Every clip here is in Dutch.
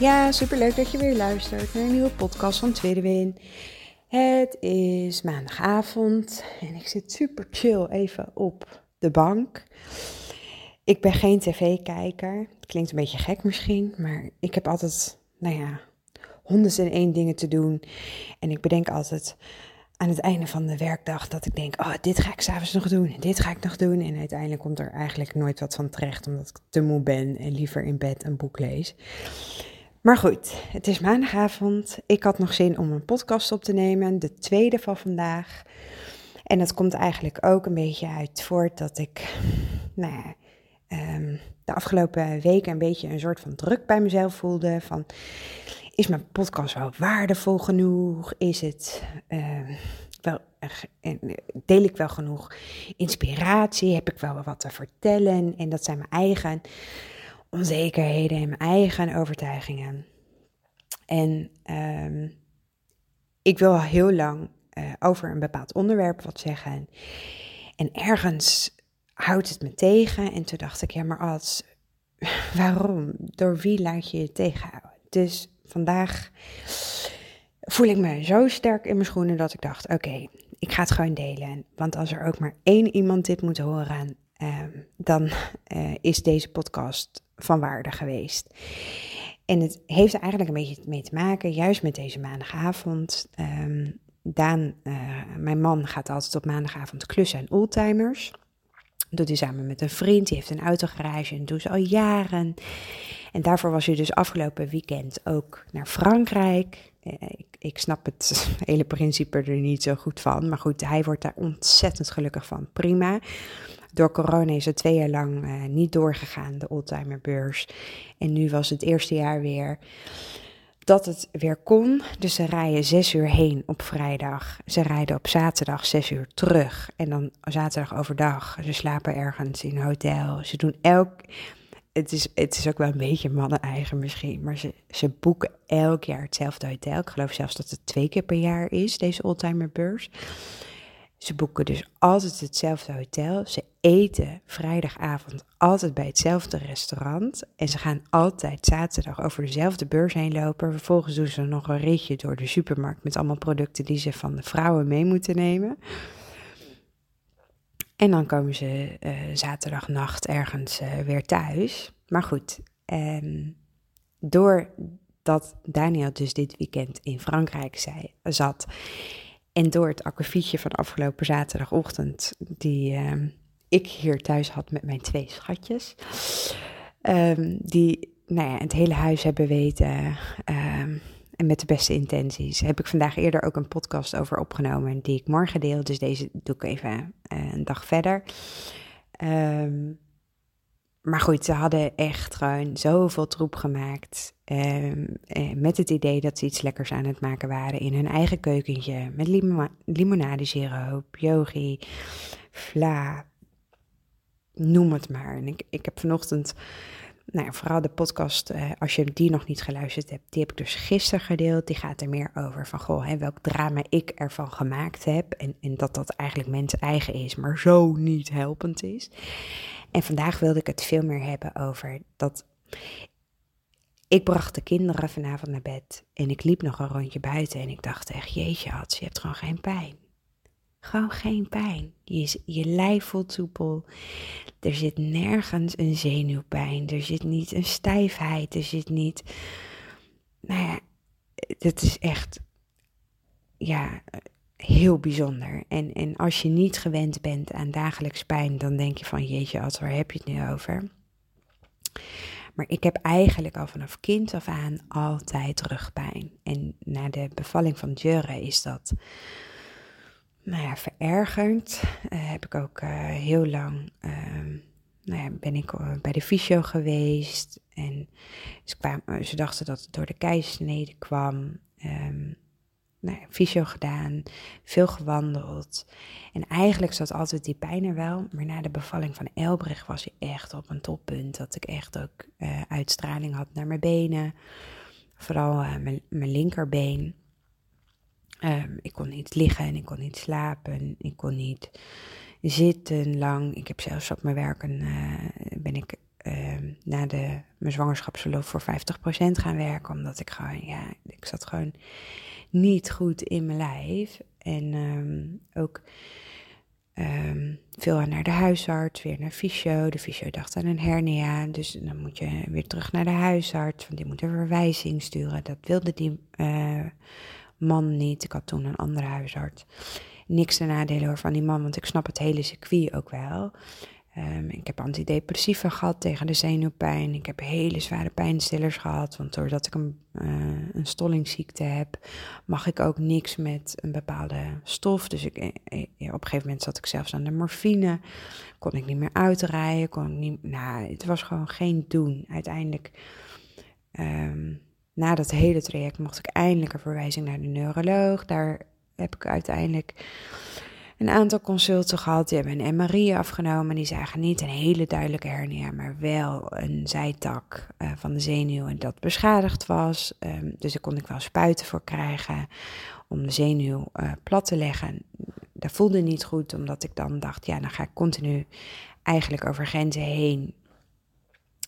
Ja, super leuk dat je weer luistert naar een nieuwe podcast van Tweede Win. Het is maandagavond en ik zit super chill even op de bank. Ik ben geen tv-kijker. Klinkt een beetje gek misschien, maar ik heb altijd, nou ja, honderd en één dingen te doen. En ik bedenk altijd aan het einde van de werkdag dat ik denk, oh, dit ga ik s'avonds nog doen en dit ga ik nog doen. En uiteindelijk komt er eigenlijk nooit wat van terecht, omdat ik te moe ben en liever in bed een boek lees. Maar goed, het is maandagavond. Ik had nog zin om een podcast op te nemen, de tweede van vandaag. En dat komt eigenlijk ook een beetje uit voort dat ik, nou ja, ehm, de afgelopen weken een beetje een soort van druk bij mezelf voelde. Van, is mijn podcast wel waardevol genoeg? Is het uh, wel, deel ik wel genoeg inspiratie? Heb ik wel wat te vertellen? En dat zijn mijn eigen onzekerheden en mijn eigen overtuigingen. En um, ik wil al heel lang uh, over een bepaald onderwerp wat zeggen. En ergens houdt het me tegen. En toen dacht ik, ja, maar als, waarom? Door wie laat je je tegenhouden? Dus vandaag voel ik me zo sterk in mijn schoenen dat ik dacht: oké, ik ga het gewoon delen. Want als er ook maar één iemand dit moet horen, uh, dan uh, is deze podcast van waarde geweest. En het heeft er eigenlijk een beetje mee te maken, juist met deze maandagavond. Um, Daan, uh, mijn man, gaat altijd op maandagavond klussen en oldtimers. Doet hij samen met een vriend, die heeft een autogarage en doet ze al jaren. En daarvoor was hij dus afgelopen weekend ook naar Frankrijk. Eh, ik, ik, snap het hele principe er niet zo goed van. Maar goed, hij wordt daar ontzettend gelukkig van. Prima. Door corona is het twee jaar lang uh, niet doorgegaan, de oldtimerbeurs. En nu was het eerste jaar weer dat het weer kon. Dus ze rijden zes uur heen op vrijdag. Ze rijden op zaterdag zes uur terug. En dan zaterdag overdag. Ze slapen ergens in een hotel. Ze doen elk het is, het is ook wel een beetje mannen-eigen misschien, maar ze, ze boeken elk jaar hetzelfde hotel. Ik geloof zelfs dat het twee keer per jaar is, deze oldtimerbeurs. Ze boeken dus altijd hetzelfde hotel. Ze eten vrijdagavond altijd bij hetzelfde restaurant. En ze gaan altijd zaterdag over dezelfde beurs heen lopen. Vervolgens doen ze nog een ritje door de supermarkt met allemaal producten die ze van de vrouwen mee moeten nemen. En dan komen ze uh, zaterdagnacht ergens uh, weer thuis. Maar goed, um, doordat Daniel dus dit weekend in Frankrijk zei, zat. En door het akkefietje van afgelopen zaterdagochtend, die uh, ik hier thuis had met mijn twee schatjes. Um, die nou ja, het hele huis hebben weten en met de beste intenties. Heb ik vandaag eerder ook een podcast over opgenomen, die ik morgen deel. Dus deze doe ik even uh, een dag verder. Um, maar goed, ze hadden echt gewoon zoveel troep gemaakt. Um, eh, met het idee dat ze iets lekkers aan het maken waren in hun eigen keukentje. Met limo limonadesiroop, yogi, vla, noem het maar. En ik, ik heb vanochtend nou, vooral de podcast, uh, als je die nog niet geluisterd hebt, die heb ik dus gisteren gedeeld. Die gaat er meer over van, goh, hè, welk drama ik ervan gemaakt heb. En, en dat dat eigenlijk mensen eigen is, maar zo niet helpend is. En vandaag wilde ik het veel meer hebben over dat... Ik bracht de kinderen vanavond naar bed en ik liep nog een rondje buiten en ik dacht echt, jeetje had je hebt gewoon geen pijn. Gewoon geen pijn. Je, je lijf voelt soepel. Er zit nergens een zenuwpijn. Er zit niet een stijfheid. Er zit niet. Nou ja, het is echt. Ja, heel bijzonder. En, en als je niet gewend bent aan dagelijks pijn, dan denk je van jeetje, Ad, waar heb je het nu over? Maar ik heb eigenlijk al vanaf kind af aan altijd rugpijn. En na de bevalling van Jurre is dat nou ja, verergerd. Uh, heb ik ook uh, heel lang uh, nou ja, ben ik bij de fysio geweest. En ze, ze dachten dat het door de keizersnede kwam. Um, nou fysio gedaan, veel gewandeld. En eigenlijk zat altijd die pijn er wel. Maar na de bevalling van Elbrecht was hij echt op een toppunt. Dat ik echt ook uh, uitstraling had naar mijn benen. Vooral uh, mijn, linkerbeen. Um, ik kon niet liggen en ik kon niet slapen. Ik kon niet zitten lang. Ik heb zelfs op mijn werk een, uh, ben ik na de, mijn zwangerschapsverlof voor 50% gaan werken. Omdat ik gewoon, ja, ik zat gewoon niet goed in mijn lijf. En um, ook um, veel naar de huisarts, weer naar fysio. De fysio dacht aan een hernia, dus dan moet je weer terug naar de huisarts, want die moet een verwijzing sturen. Dat wilde die uh, man niet. Ik had toen een andere huisarts. Niks te nadelen hoor van die man, want ik snap het hele circuit ook wel. Um, ik heb antidepressiva gehad tegen de zenuwpijn. Ik heb hele zware pijnstillers gehad. Want doordat ik een, uh, een stollingsziekte heb, mag ik ook niks met een bepaalde stof. Dus ik, eh, eh, op een gegeven moment zat ik zelfs aan de morfine. Kon ik niet meer uitrijden. Kon niet, nou, het was gewoon geen doen. Uiteindelijk, um, na dat hele traject, mocht ik eindelijk een verwijzing naar de neuroloog. Daar heb ik uiteindelijk een aantal consulten gehad. Die hebben een MRI afgenomen. Die zagen niet een hele duidelijke hernia, maar wel een zijtak uh, van de zenuw en dat beschadigd was. Um, dus daar kon ik wel spuiten voor krijgen om de zenuw uh, plat te leggen. Dat voelde niet goed, omdat ik dan dacht, ja, dan ga ik continu eigenlijk over grenzen heen.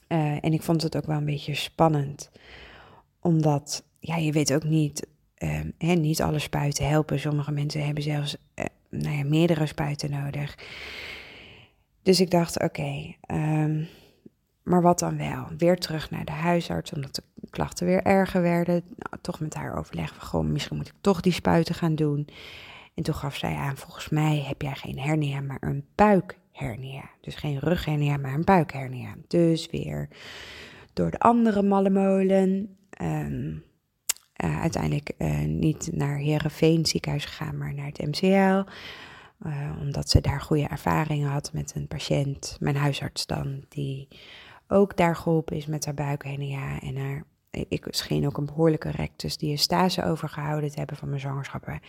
Uh, en ik vond het ook wel een beetje spannend, omdat, ja, je weet ook niet, uh, hè, niet alle spuiten helpen. Sommige mensen hebben zelfs nou ja, meerdere spuiten nodig. Dus ik dacht, oké, um, maar wat dan wel? Weer terug naar de huisarts, omdat de klachten weer erger werden. Nou, toch met haar overleg van, misschien moet ik toch die spuiten gaan doen. En toen gaf zij aan, volgens mij heb jij geen hernia, maar een buikhernia. Dus geen rughernia, maar een buikhernia. Dus weer door de andere malle molen. Um, uh, uiteindelijk uh, niet naar Herenveen ziekenhuis gegaan, maar naar het MCL. Uh, omdat ze daar goede ervaringen had met een patiënt, mijn huisarts dan, die ook daar geholpen is met haar buikhernia. En haar, ik scheen ook een behoorlijke rectus diastase overgehouden te hebben van mijn zwangerschappen.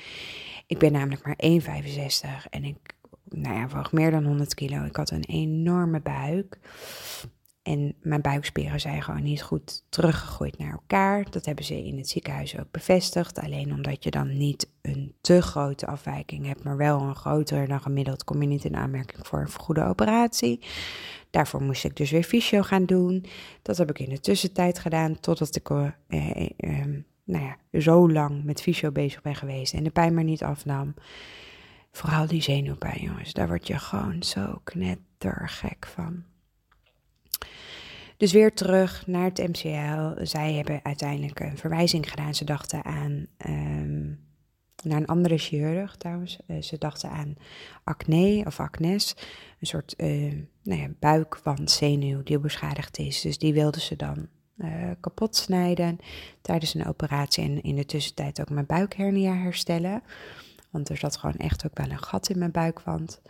Ik ben namelijk maar 1,65 en ik nou ja, woog meer dan 100 kilo. Ik had een enorme buik. En mijn buikspieren zijn gewoon niet goed teruggegroeid naar elkaar. Dat hebben ze in het ziekenhuis ook bevestigd. Alleen omdat je dan niet een te grote afwijking hebt, maar wel een grotere dan gemiddeld, kom je niet in aanmerking voor een vergoede operatie. Daarvoor moest ik dus weer fysio gaan doen. Dat heb ik in de tussentijd gedaan, totdat ik eh, eh, eh, nou ja, zo lang met fysio bezig ben geweest en de pijn maar niet afnam. Vooral die zenuwpijn, jongens, daar word je gewoon zo knettergek van. Dus weer terug naar het MCL. Zij hebben uiteindelijk een verwijzing gedaan. Ze dachten aan um, naar een andere chirurg trouwens. Uh, ze dachten aan acne of acnes. Een soort uh, nou ja, buikwandzenuw die beschadigd is. Dus die wilden ze dan uh, kapot snijden tijdens een operatie. En in de tussentijd ook mijn buikhernia herstellen. Want er zat gewoon echt ook wel een gat in mijn buikwand.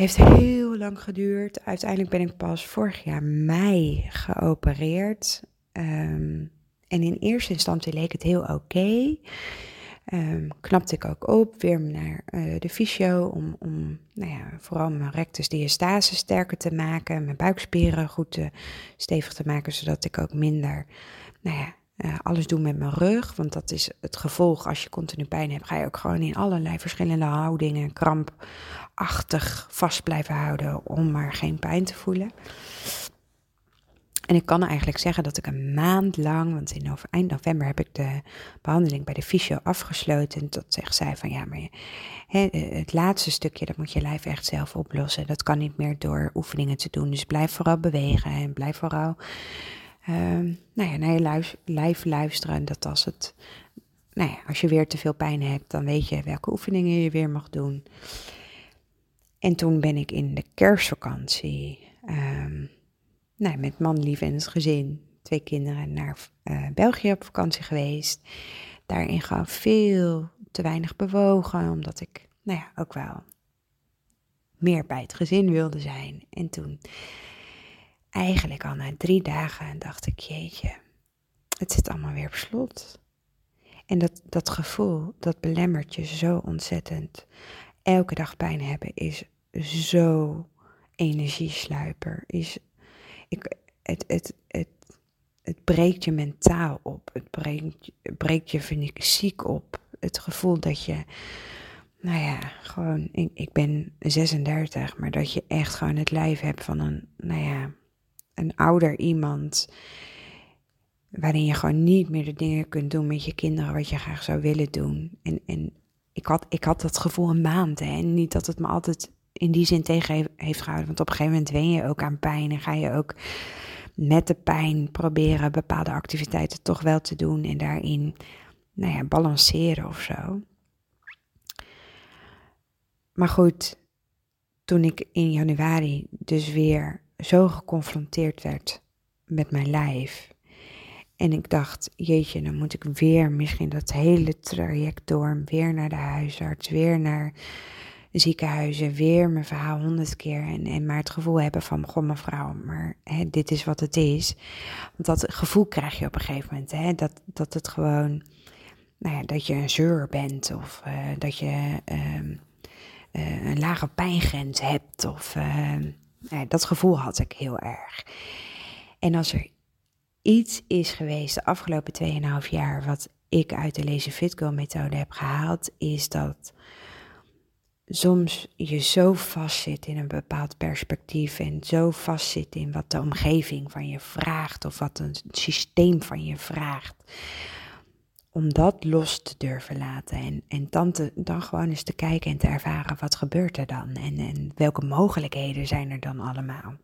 Heeft heel lang geduurd. Uiteindelijk ben ik pas vorig jaar mei geopereerd. Um, en in eerste instantie leek het heel oké. Um, knapte ik ook op, weer naar uh, de fysio om, om nou ja, vooral mijn rectus diastase sterker te maken, mijn buikspieren goed te, stevig te maken, zodat ik ook minder nou ja, uh, alles doe met mijn rug. Want dat is het gevolg als je continu pijn hebt, ga je ook gewoon in allerlei verschillende houdingen, krampachtig vast blijven houden om maar geen pijn te voelen. En ik kan eigenlijk zeggen dat ik een maand lang, want in eind november heb ik de behandeling bij de fysio afgesloten. En dat zegt zij van ja, maar hè, het laatste stukje, dat moet je lijf echt zelf oplossen. Dat kan niet meer door oefeningen te doen. Dus blijf vooral bewegen en blijf vooral um, nou ja, naar je lijf luisteren. Dat als het, nou ja, als je weer te veel pijn hebt, dan weet je welke oefeningen je weer mag doen. En toen ben ik in de kerstvakantie um, nou, met man, lief en het gezin, twee kinderen, naar uh, België op vakantie geweest. Daarin gewoon veel te weinig bewogen, omdat ik, nou ja, ook wel meer bij het gezin wilde zijn. En toen, eigenlijk al na drie dagen, dacht ik, jeetje, het zit allemaal weer op slot. En dat, dat gevoel, dat belemmert je zo ontzettend. Elke dag pijn hebben is zo energiesluiper. Is, ik, het, het, het, het breekt je mentaal op. Het breekt, breekt je fysiek op. Het gevoel dat je, nou ja, gewoon, ik, ik ben 36, maar dat je echt gewoon het lijf hebt van een, nou ja, een ouder iemand waarin je gewoon niet meer de dingen kunt doen met je kinderen wat je graag zou willen doen. En, en ik, had, ik had dat gevoel een maand. En niet dat het me altijd in die zin tegen heeft gehouden. Want op een gegeven moment wen je ook aan pijn en ga je ook met de pijn proberen bepaalde activiteiten toch wel te doen en daarin nou ja, balanceren of zo. Maar goed, toen ik in januari dus weer zo geconfronteerd werd met mijn lijf en ik dacht, jeetje, dan moet ik weer misschien dat hele traject door. Weer naar de huisarts, weer naar ziekenhuizen, weer mijn verhaal honderd keer. En, en maar het gevoel hebben van, goh mevrouw, maar hè, dit is wat het is. Want dat gevoel krijg je op een gegeven moment. Hè, dat, dat het gewoon, nou ja, dat je een zeur bent. Of uh, dat je uh, uh, een lage pijngrens hebt. Of ehm, dat gevoel had ik heel erg. En als er iets is geweest de afgelopen 2,5 jaar wat ik uit de Lazy Fit methode heb gehaald, is dat soms je zo vastzit in een bepaald perspectief en zo vastzit in wat de omgeving van je vraagt of wat een systeem van je vraagt. Om dat los te durven laten en, en dan, te, dan gewoon eens te kijken en te ervaren wat gebeurt er dan en, en welke mogelijkheden zijn er dan allemaal.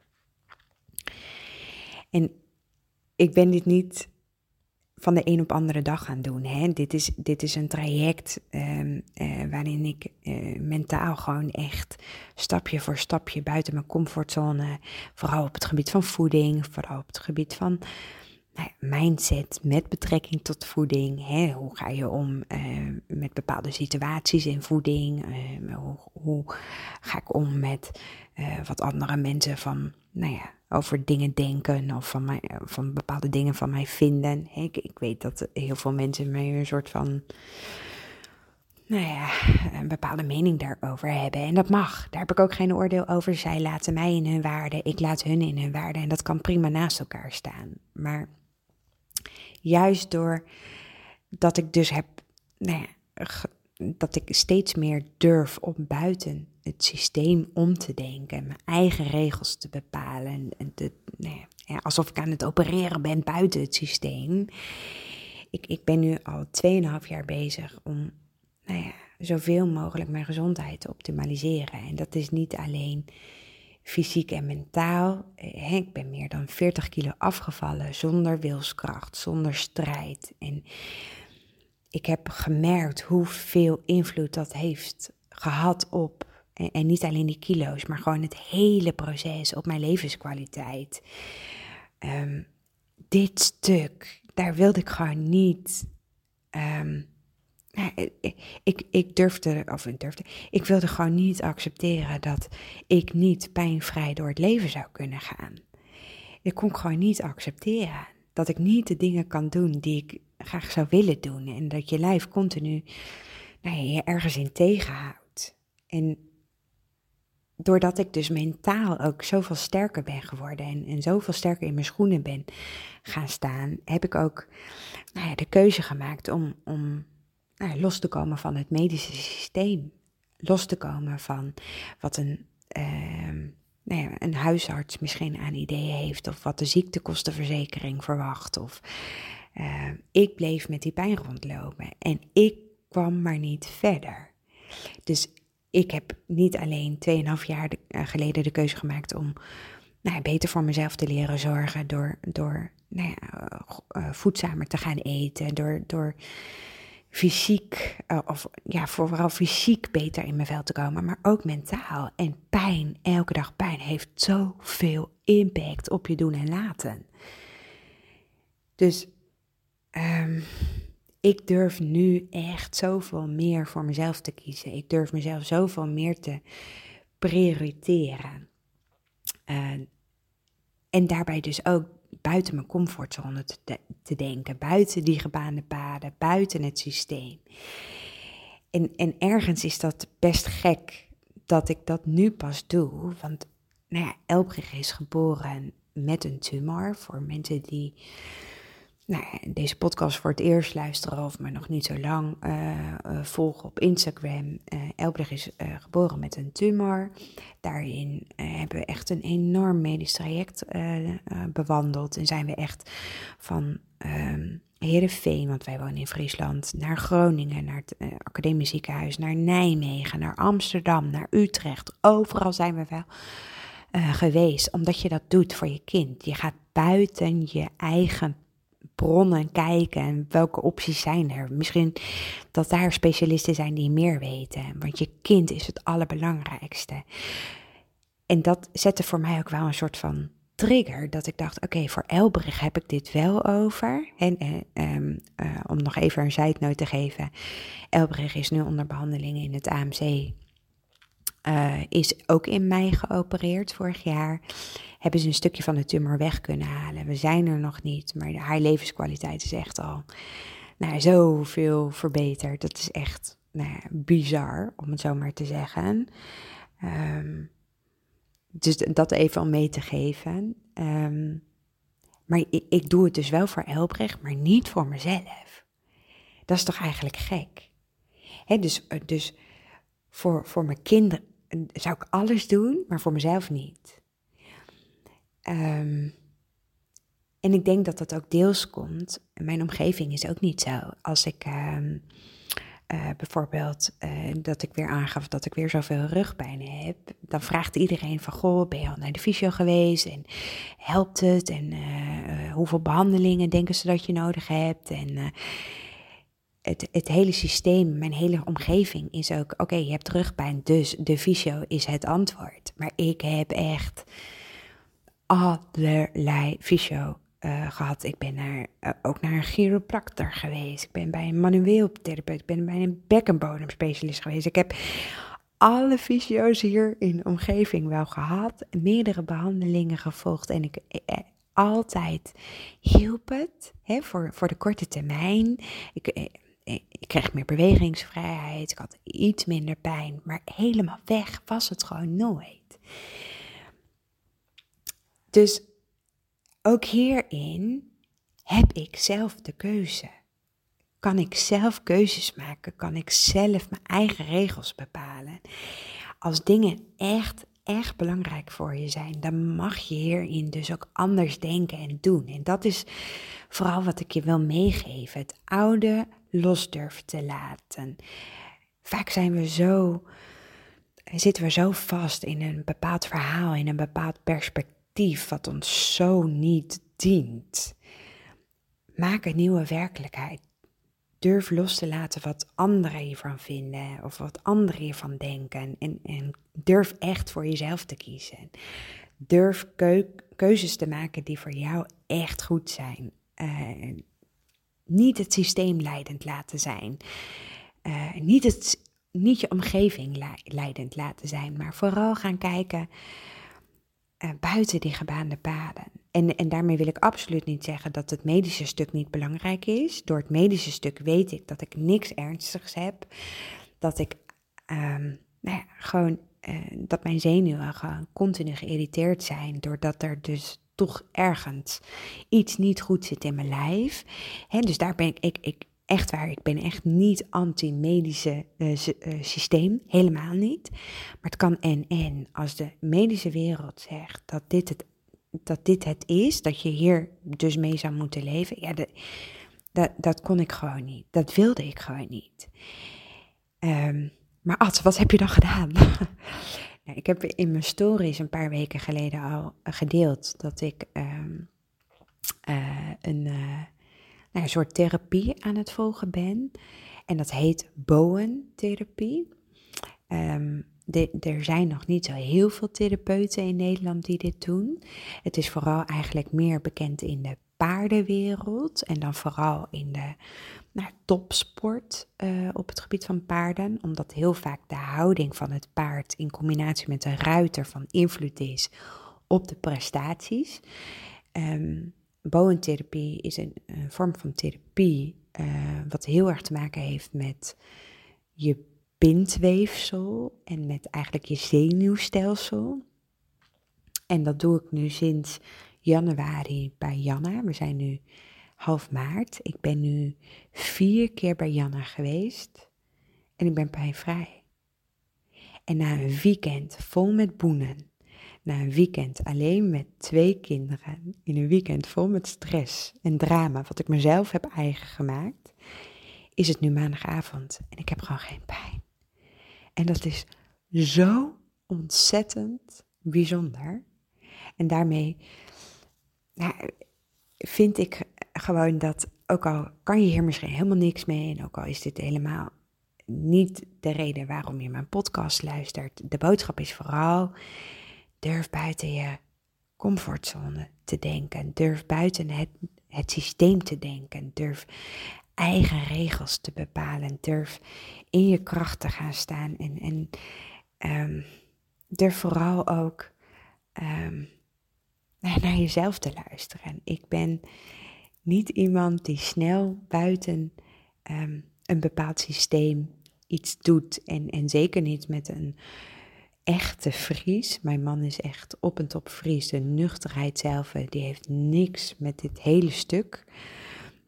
En ik ben dit niet van de een op andere dag gaan doen. Hè. Dit, is, dit is een traject um, uh, waarin ik uh, mentaal gewoon echt stapje voor stapje buiten mijn comfortzone, vooral op het gebied van voeding, vooral op het gebied van mindset met betrekking tot voeding. Hè. Hoe ga je om uh, met bepaalde situaties in voeding? Hoe, hoe, ga ik om met wat andere mensen van, nou ja, over dingen denken of van, mij, van bepaalde dingen van mij vinden. Ik, ik weet dat heel veel mensen mij een soort van, nou ja, een bepaalde mening daarover hebben. En dat mag. Daar heb ik ook geen oordeel over. Zij laten mij in hun waarde, ik laat hun in hun waarde. En dat kan prima naast elkaar staan. Maar juist door dat ik dus heb, nou ja, dat ik steeds meer durf om buiten het systeem om te denken, mijn eigen regels te bepalen. En te, nou ja, alsof ik aan het opereren ben buiten het systeem. Ik, ik ben nu al 2,5 jaar bezig om nou ja, zoveel mogelijk mijn gezondheid te optimaliseren. En dat is niet alleen fysiek en mentaal. Eh, ik ben meer dan 40 kilo afgevallen zonder wilskracht, zonder strijd. En ik heb gemerkt hoeveel invloed dat heeft gehad op, en, niet alleen die kilo's, maar gewoon het hele proces op mijn levenskwaliteit. Ehm, dit stuk, daar wilde ik gewoon niet. Um, ik, ik durfde, of ik durfde, ik wilde gewoon niet accepteren dat ik niet pijnvrij door het leven zou kunnen gaan. Ik kon gewoon niet accepteren dat ik niet de dingen kan doen die ik graag zou willen doen. En dat je lijf continu nou je ergens in tegenhoudt. En doordat ik dus mentaal ook zoveel sterker ben geworden en, en zoveel sterker in mijn schoenen ben gaan staan, heb ik ook nou ja, de keuze gemaakt om, om nou los te komen van het medische systeem. Los te komen van wat een, uh, nou ja, een huisarts misschien aan ideeën heeft, of wat de ziektekostenverzekering verwacht. Of uh, ik bleef met die pijn rondlopen en ik kwam maar niet verder. Dus ik heb niet alleen 2,5 jaar eh, geleden de keuze gemaakt om nou, beter voor mezelf te leren zorgen. Door, door nou ja, uh, voedzamer te gaan eten. Door, door fysiek, uh, of ja, vooral fysiek beter in mijn vel te komen. Maar ook mentaal. En pijn, elke dag pijn, heeft zoveel impact op je doen en laten. Dus um, ik durf nu echt zoveel meer voor mezelf te kiezen. Ik durf mezelf zoveel meer te prioriteren. en daarbij dus ook buiten mijn comfortzone te, denken, buiten die gebaande paden, buiten het systeem. En, en ergens is dat best gek dat ik dat nu pas doe, want nou ja, is geboren met een tumor. Voor mensen die nou deze podcast voor het eerst luisteren of maar nog niet zo lang uh, volgen op Instagram. Uh, Elbrich is geboren met een tumor. Daarin hebben we echt een enorm medisch traject bewandeld. En zijn we echt van um, Heerenveen, want wij wonen in Friesland, naar Groningen, naar het Academisch Ziekenhuis, naar Nijmegen, naar Amsterdam, naar Utrecht. Overal zijn we wel geweest, omdat je dat doet voor je kind. Je gaat buiten je eigen bronnen kijken en welke opties zijn er. Misschien dat daar specialisten zijn die meer weten, want je kind is het allerbelangrijkste. En dat zette voor mij ook wel een soort van trigger, dat ik dacht, oké, voor Elbrich heb ik dit wel over. En eh, ehm, eh, om nog even een zijdnoot te geven, Elbrich is nu onder behandeling in het AMC. Uh, is ook in mei geopereerd vorig jaar hebben ze een stukje van de tumor weg kunnen halen. We zijn er nog niet, maar haar levenskwaliteit is echt al nou, zoveel verbeterd. Dat is echt nou bizar, om het zo maar te zeggen. Ehm, dus dat even om mee te geven. Ehm, maar ik, ik, doe het dus wel voor Elbrecht, maar niet voor mezelf. Dat is toch eigenlijk gek? dus, dus voor, voor mijn kinderen zou ik alles doen, maar voor mezelf niet. Um, en ik denk dat dat ook deels komt. Mijn omgeving is ook niet zo. Als ik um, uh, bijvoorbeeld uh, dat ik weer aangaf dat ik weer zoveel rugpijn heb, dan vraagt iedereen van goh, ben je al naar de fysio geweest en helpt het en uh, hoeveel behandelingen denken ze dat je nodig hebt en het, het hele systeem, mijn hele omgeving is ook oké, je hebt rugpijn, dus de fysio is het antwoord. Maar ik heb echt allerlei fysio uh, gehad. Ik ben naar, uh, ook naar een chiropractor geweest. Ik ben bij een manueel therapeut. Ik ben bij een bekkenbodemspecialist geweest. Ik heb alle fysio's hier in de omgeving wel gehad. Meerdere behandelingen gevolgd. En ik, eh, altijd hielp het hè, voor, voor de korte termijn. Ik, eh, ik kreeg meer bewegingsvrijheid. Ik had iets minder pijn. Maar helemaal weg was het gewoon nooit. Dus ook hierin heb ik zelf de keuze. Kan ik zelf keuzes maken? Kan ik zelf mijn eigen regels bepalen? Als dingen echt, echt belangrijk voor je zijn, dan mag je hierin dus ook anders denken en doen. En dat is vooral wat ik je wil meegeven: het oude los durven te laten. Vaak zijn we zo, zitten we zo vast in een bepaald verhaal, in een bepaald perspectief wat ons zo niet dient. Maak een nieuwe werkelijkheid. Durf los te laten wat anderen hiervan vinden of wat anderen hiervan denken. En, en durf echt voor jezelf te kiezen. Durf keuzes te maken die voor jou echt goed zijn. Uh, niet het systeem leidend laten zijn. Uh, niet, het, niet je omgeving leidend laten zijn, maar vooral gaan kijken uh, buiten die gebaande paden. En, en daarmee wil ik absoluut niet zeggen dat het medische stuk niet belangrijk is. Door het medische stuk weet ik dat ik niks ernstigs heb. Dat ik um, nou ja, gewoon uh, dat mijn zenuwen gewoon continu geïrriteerd zijn. Doordat er dus toch ergens iets niet goed zit in mijn lijf. He, dus daar ben ik, ik, Echt waar, ik ben echt niet anti-medische uh, systeem, helemaal niet. Maar het kan en en. Als de medische wereld zegt dat dit het, dat dit het is, dat je hier dus mee zou moeten leven, ja, de, dat, dat kon ik gewoon niet. Dat wilde ik gewoon niet. Um, maar Ad, wat heb je dan gedaan? nou, ik heb in mijn stories een paar weken geleden al gedeeld dat ik um, uh, een nou, een soort therapie aan het volgen ben. En dat heet Bowen-therapie. Um, er zijn nog niet zo heel veel therapeuten in Nederland die dit doen. Het is vooral eigenlijk meer bekend in de paardenwereld en dan vooral in de nou, topsport uh, op het gebied van paarden, omdat heel vaak de houding van het paard in combinatie met de ruiter van invloed is op de prestaties. Um, boentherapie is een, vorm van therapie uh, wat heel erg te maken heeft met je bindweefsel en met eigenlijk je zenuwstelsel. En dat doe ik nu sinds januari bij Janna. We zijn nu half maart. Ik ben nu vier keer bij Janna geweest en ik ben pijnvrij. En na een weekend vol met boenen, na een weekend alleen met twee kinderen, in een weekend vol met stress en drama, wat ik mezelf heb eigen gemaakt, is het nu maandagavond en ik heb gewoon geen pijn. En dat is zo ontzettend bijzonder. En daarmee nou, vind ik gewoon dat, ook al kan je hier misschien helemaal niks mee, en ook al is dit helemaal niet de reden waarom je mijn podcast luistert, de boodschap is vooral: durf buiten je comfortzone te denken, durf buiten het, het systeem te denken, durf eigen regels te bepalen, durf in je kracht te gaan staan en, en durf vooral ook. Um, naar jezelf te luisteren. Ik ben niet iemand die snel buiten ehm, een bepaald systeem iets doet. En, en zeker niet met een echte Fries. Mijn man is echt op en top Fries. De nuchterheid zelf, eh, die heeft niks met dit hele stuk.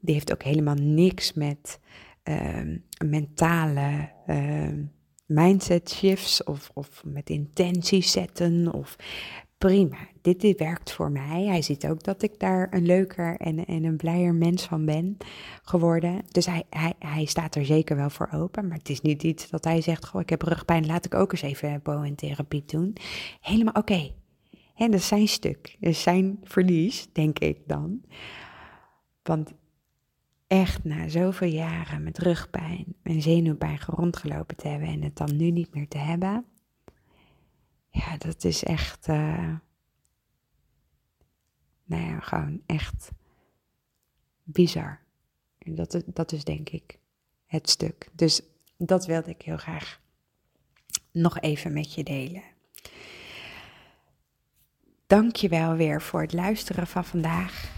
Die heeft ook helemaal niks met um, mentale uh, mindset shifts of, of met intenties zetten of prima, dit, dit werkt voor mij. Hij ziet ook dat ik daar een leuker en, en een blijer mens van ben geworden. Dus hij, hij, hij staat er zeker wel voor open. Maar het is niet iets dat hij zegt, goh, ik heb rugpijn, laat ik ook eens even bowen-therapie doen. Helemaal oké. Okay. dat is zijn stuk, dat is zijn verlies, denk ik dan. Want echt na zoveel jaren met rugpijn en zenuwpijn rondgelopen te hebben en het dan nu niet meer te hebben ja, dat is echt, uh, nou ja, gewoon echt bizar. En dat, dat is denk ik het stuk. Dus dat wilde ik heel graag nog even met je delen. Dank je wel weer voor het luisteren van vandaag.